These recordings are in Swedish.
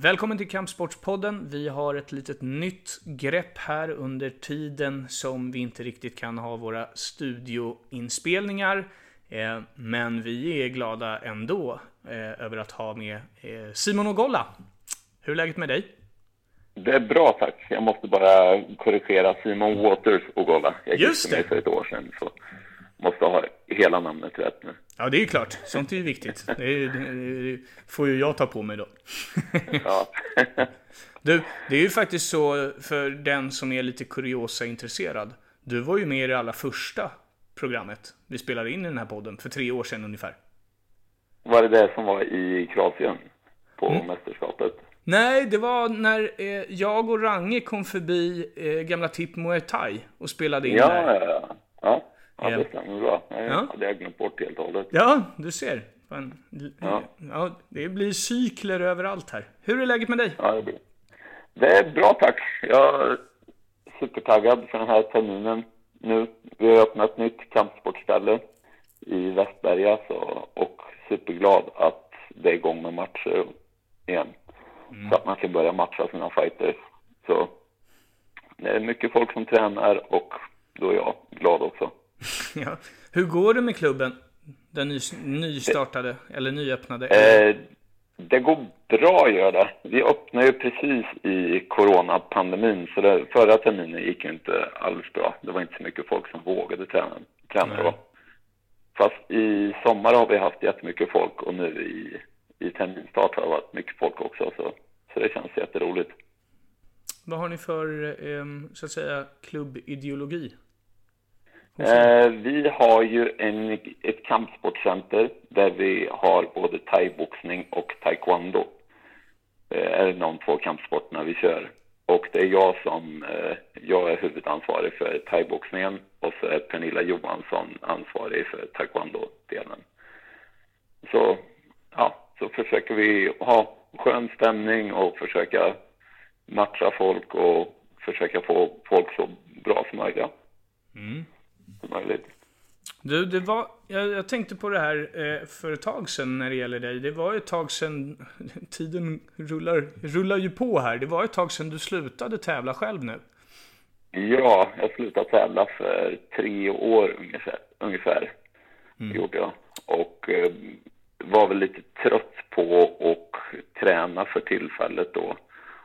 Välkommen till Kampsportspodden. Vi har ett litet nytt grepp här under tiden som vi inte riktigt kan ha våra studioinspelningar. Eh, men vi är glada ändå eh, över att ha med eh, Simon Ogolla. Hur är läget med dig? Det är bra tack. Jag måste bara korrigera Simon Waters Ogolla. Jag Just det. mig för ett år sedan så måste ha hela namnet rätt nu. Ja, det är ju klart. Sånt är ju viktigt. Det, är, det får ju jag ta på mig då. Ja. Du, det är ju faktiskt så för den som är lite kuriosa-intresserad. Du var ju med i det allra första programmet vi spelade in i den här podden för tre år sedan ungefär. Var det det som var i Kroatien på Mm. mästerskapet? Nej, det var när eh, jag och Range kom förbi eh, gamla Tip Muay Thai och spelade in Ja, där. ja, ja. Ja, det stämmer bra. Det Ja. hade jag glömt bort helt och hållet. Ja, du ser. Fan, Ja. ja, det blir cykler överallt här. Hur är läget med dig? Ja, det, blir. det är bra tack. Jag är supertaggad för den här terminen nu. Vi har öppnat ett nytt kampsportställe i Västberga så, och superglad att det är igång med matcher igen. Så att man ska börja matcha sina fighters. Så det är mycket folk som tränar och då är jag glad också. Ja. Hur går det med klubben? Den ny, nystartade, eller nyöppnade? Eh, det går bra gör det. Vi öppnade ju precis i coronapandemin så det, förra terminen gick ju inte alls bra. Det var inte så mycket folk som vågade träna, träna då. Fast i sommar har vi haft jättemycket folk och nu i, i terminstart har det varit mycket folk också så, så det känns jätteroligt. Vad har ni för, eh, så att säga, klubbideologi? Eh, vi har ju en, ett kampsportcenter där vi har både thaiboxning och taekwondo. Eh, är de två kampsporterna vi kör. Och det är jag som, eh, jag är huvudansvarig för thaiboxningen och så är Pernilla Johansson ansvarig för taekwondo-delen. Så, ja, så försöker vi ha skön stämning och försöka matcha folk och försöka få folk så bra som möjligt. Mm. Möjligt. Du, det var, jag, jag tänkte på det här eh, för ett tag sedan när det gäller dig. Det var ett tag sedan, tiden rullar, rullar ju på här. Det var ett tag sedan du slutade tävla själv nu. Ja, jag slutade tävla för tre år ungefär. ungefär gjorde jag. Och eh, var väl lite trött på att träna för tillfället då.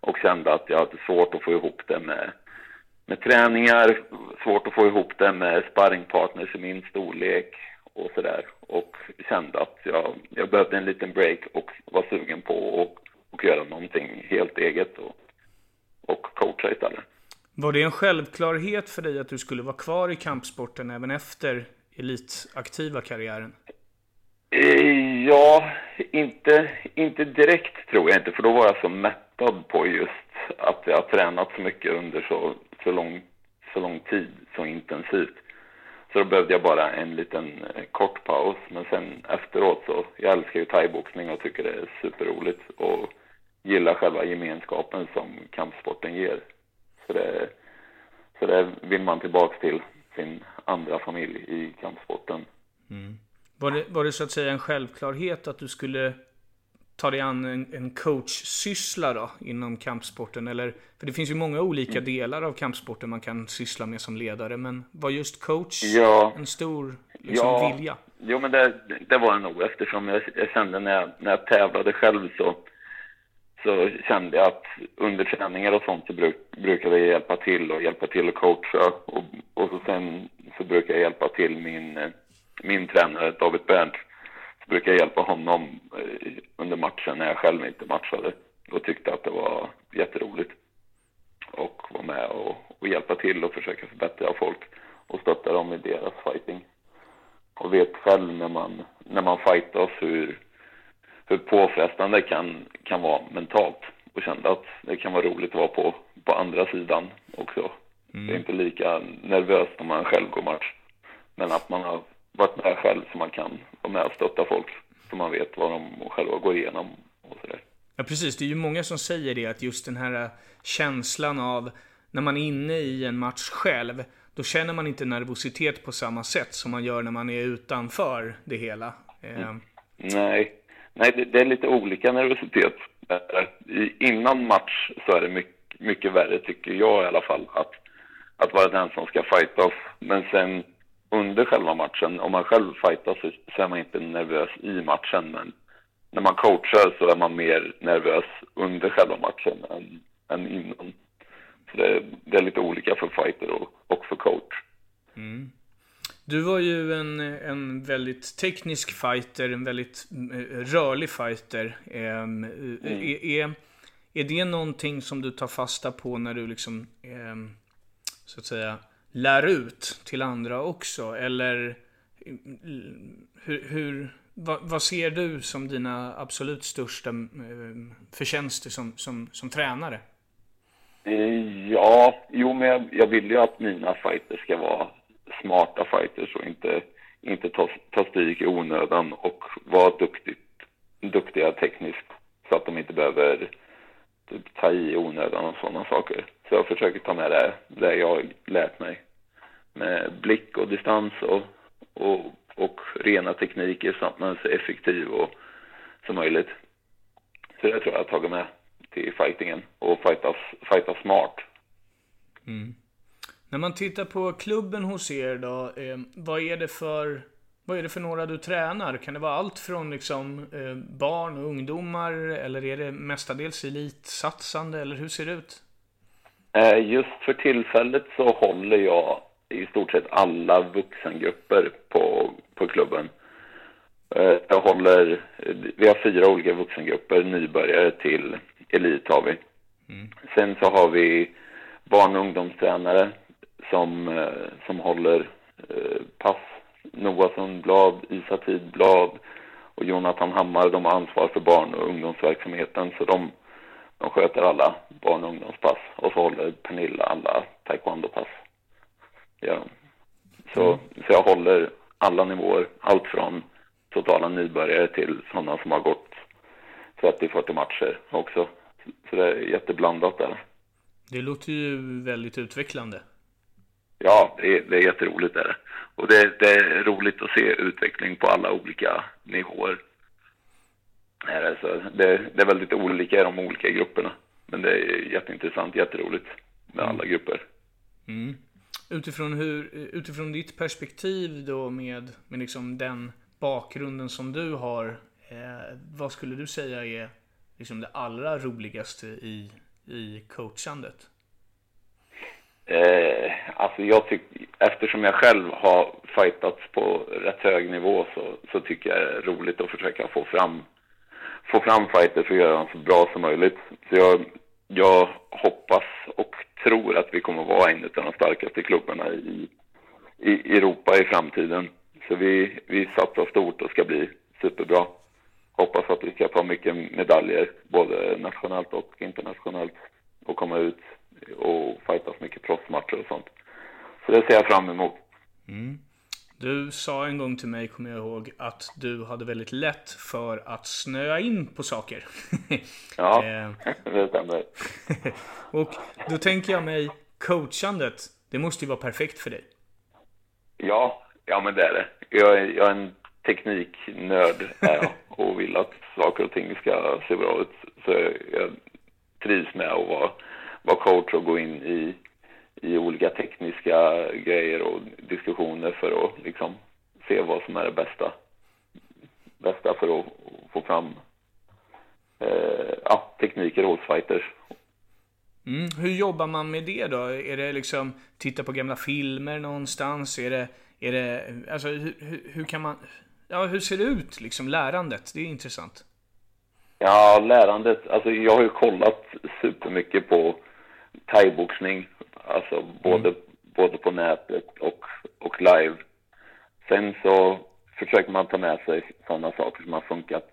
Och kände att jag hade svårt att få ihop det med, med träningar, svårt att få ihop det med sparringpartners i min storlek och sådär. Och kände att jag, jag behövde en liten break och var sugen på att, att göra någonting helt eget och, och coacha istället. Var det en självklarhet för dig att du skulle vara kvar i kampsporten även efter elitaktiva karriären? Eh, Ja, inte, inte direkt tror jag inte, för då var jag så mättad på just att jag har tränat så mycket under så, så, lång, så lång tid, så intensivt. Så då behövde jag bara en liten eh, kort paus, men sen efteråt så, jag älskar ju thaiboxning och tycker det är superroligt och gillar själva gemenskapen som kampsporten ger. Så det, så det vill man tillbaks till sin andra familj i kampsporten. Mm. Var det, var det så att säga en självklarhet att du skulle ta dig an en, en coachsyssla då inom kampsporten? Eller, för det finns ju många olika delar av kampsporten man kan syssla med som ledare. Men var just coach Ja. en stor liksom, Ja. vilja? Jo, men det, det var det nog eftersom jag, jag kände när jag, när jag tävlade själv så, så kände jag att under träningar och sånt så bruk, brukade jag hjälpa till och hjälpa till att coacha och, och så sen så brukar jag hjälpa till min, min tränare David Bernt. Jag hjälpa honom eh, under matchen när jag själv inte matchade och tyckte att det var jätteroligt och vara med och, och hjälpa till och försöka förbättra folk och stötta dem i deras fighting och vet själv när man, när man fightas hur, hur påfrestande det kan, kan vara mentalt. Och kände att det kan vara roligt att vara på, på andra sidan också. Det är inte lika nervöst när man själv går match. Men att man har varit med själv så man kan vara med och stötta folk. Så man vet vad de själva går igenom och sådär. Ja, precis. Det är ju många som säger det, att just den här äh, känslan av när man är inne i en match själv, då känner man inte nervositet på samma sätt som man gör när man är utanför det hela. Eh, Nej, Nej det, det är lite olika nervositet Innan match så är det mycket, mycket värre, tycker jag i alla fall, att, att vara den som ska fightas. Men sen under själva matchen, om man själv fightas så, så är man inte nervös i matchen. Men när man coachar så är man mer nervös under själva matchen än, än innan. Så det, det är lite olika för fighter och, och för coach. Mm. Du var ju en, en väldigt teknisk fighter, en väldigt eh, rörlig fighter. Mm. Är, är, är det någonting som du tar fasta på när du liksom, så att säga, lär ut till andra också? Eller hur, hur vad, vad, ser du som dina absolut största eh, förtjänster som, som, som tränare? Eh, ja, jo men jag, jag vill ju att mina fighters ska vara smarta fighters och inte, inte ta, ta stryk i onödan och vara duktigt, duktiga tekniskt så att de inte behöver typ, ta i onödan och sådana saker. Så jag försöker ta med det, det jag lärt mig med blick och distans och, och, och rena tekniker så att man är så effektiv och, som möjligt. Så det tror jag jag har tagit med till fightingen och fightas, fightas smart. Mm. När man tittar på klubben hos er då, eh, vad är det för vad är det för några du tränar? Kan det vara allt från liksom, eh, barn och ungdomar eller är det mestadels elitsatsande eller hur ser det ut? Eh, just för tillfället så håller jag i stort sett alla vuxengrupper på, på klubben. Eh, jag håller, vi har fyra olika vuxengrupper, nybörjare till elit har vi. Mm. Sen så har vi barn och ungdomstränare som, eh, som håller pass. Noah Sundblad, Isa Tidblad och Jonathan Hammar, de har ansvar för barn och ungdomsverksamheten så de, de sköter alla barn och ungdomspass och så håller Pernilla alla taekwondo-pass. Ja. Så, mm. så jag håller alla nivåer, allt från totala nybörjare till sådana som har gått 30-40 matcher också. Så det är jätteblandat där. Det låter ju väldigt utvecklande. Ja, det är, det är jätteroligt där. Och det, det är roligt att se utveckling på alla olika nivåer. Alltså, det, det är väldigt olika i de olika grupperna. Men det är jätteintressant, jätteroligt med alla grupper. Mm. Utifrån, hur, utifrån ditt perspektiv då med, med liksom den bakgrunden som du har. Eh, vad skulle du säga är liksom det allra roligaste i, i coachandet? Eh, alltså jag tyck, eftersom jag själv har fightats på rätt hög nivå så, så tycker jag det är roligt att försöka få fram, få fram fighter för att göra dem så bra som möjligt. Så jag, jag hoppas och tror att vi kommer vara en av de starkaste klubbarna i, i Europa i framtiden. Så vi, vi satsar stort och ska bli superbra. Hoppas att vi ska ta mycket medaljer, både nationellt och internationellt, och komma ut och fightas mycket proffsmatcher och sånt. Så det ser jag fram emot. Mm. Du sa en gång till mig, kommer jag ihåg, att du hade väldigt lätt för att snöa in på saker. ja, eh. det stämmer. och då tänker jag mig, coachandet, det måste ju vara perfekt för dig. Ja, ja men det är det. Jag är, jag är en tekniknörd är jag, och vill att saker och ting ska se bra ut. Så jag trivs med att vara vara coach och gå in i, i olika tekniska grejer och diskussioner för att liksom se vad som är det bästa, bästa för att få fram eh, ja, tekniker hos fighters. Mm. Hur jobbar man med det då? Är det liksom titta på gamla filmer någonstans? Är det, är det alltså hur, hur kan man, ja hur ser det ut liksom lärandet? Det är intressant. Ja, lärandet, alltså jag har ju kollat supermycket på thaiboxning, alltså både, mm. både på nätet och, och live. Sen så försöker man ta med sig sådana saker som har funkat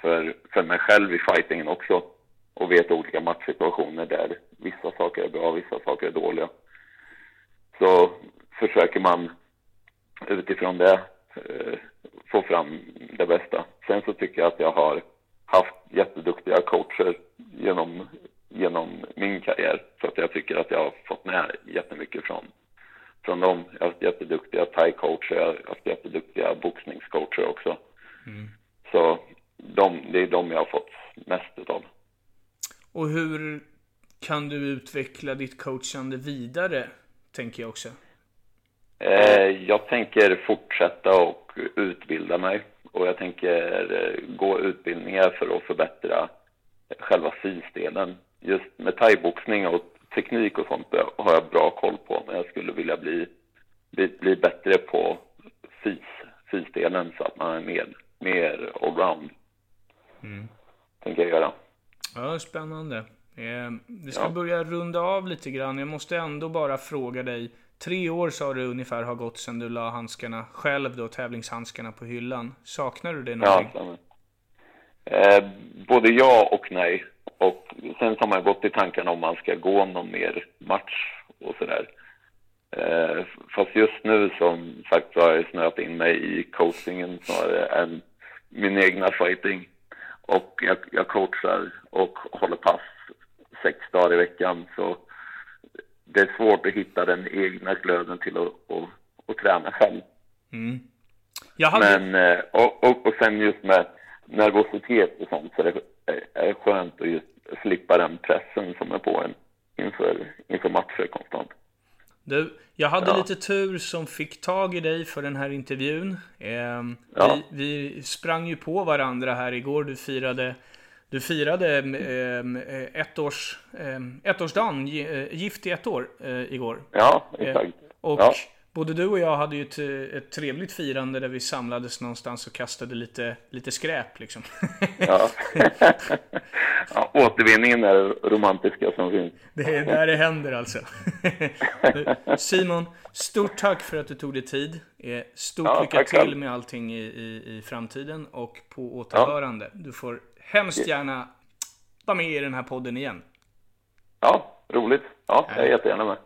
för, för mig själv i fightingen också och vet olika matchsituationer där vissa saker är bra, vissa saker är dåliga. Så försöker man utifrån det eh, få fram det bästa. Sen så tycker jag att jag har haft jätteduktiga coacher genom genom min karriär. Så att jag tycker att jag har fått med jättemycket från, från dem. Jag har haft jätteduktiga thai-coacher, jag har haft jätteduktiga boxningscoacher också. Mm. Så de, det är de jag har fått mest utav. Och hur kan du utveckla ditt coachande vidare, tänker jag också. Eh, jag tänker fortsätta och utbilda mig och jag tänker eh, gå utbildningar för att förbättra själva fysdelen. Just med thaiboxning och teknik och sånt har jag bra koll på, men jag skulle vilja bli, bli, bli bättre på fys, fysdelen så att man är mer, mer allround. Mm. Tänker jag göra. Ja, spännande. Eh, vi ska ja. börja runda av lite grann. Jag måste ändå bara fråga dig. Tre år sa du ungefär har gått sedan du la handskarna själv då, tävlingshandskarna på hyllan. Saknar du det någonting? Ja, eh, både ja och nej. Och sen har man gått i tanken om man ska gå någon mer match och sådär. Eh, fast just nu som sagt så har jag snöat in mig i coachingen snarare än min egna fighting. Och jag, jag coachar och håller pass sex dagar i veckan. Så det är svårt att hitta den egna glöden till att, att, att träna själv. Mm. Hade... Men, eh, och, och, och sen just med nervositet och sånt så det är skönt att just slippa den pressen som är på en inför, inför matcher konstant. Du, jag hade ja. lite tur som fick tag i dig för den här intervjun. Eh, ja. vi, vi, sprang ju på varandra här igår. Du firade du firade eh, ett års, eh, ettårsdagen, eh, gift i ett år, eh, igår. Ja, exakt. och ja. Både du och jag hade ju ett, ett trevligt firande där vi samlades någonstans och kastade lite, lite skräp liksom. ja. ja, återvinningen är det romantiska som finns. Det är där det händer alltså. Simon, stort tack för att du tog dig tid. Stort ja, lycka till med allting i, i, i framtiden och på återhörande. Du får hemskt gärna vara med i den här podden igen. Ja, roligt. Ja, jag är jättegärna med.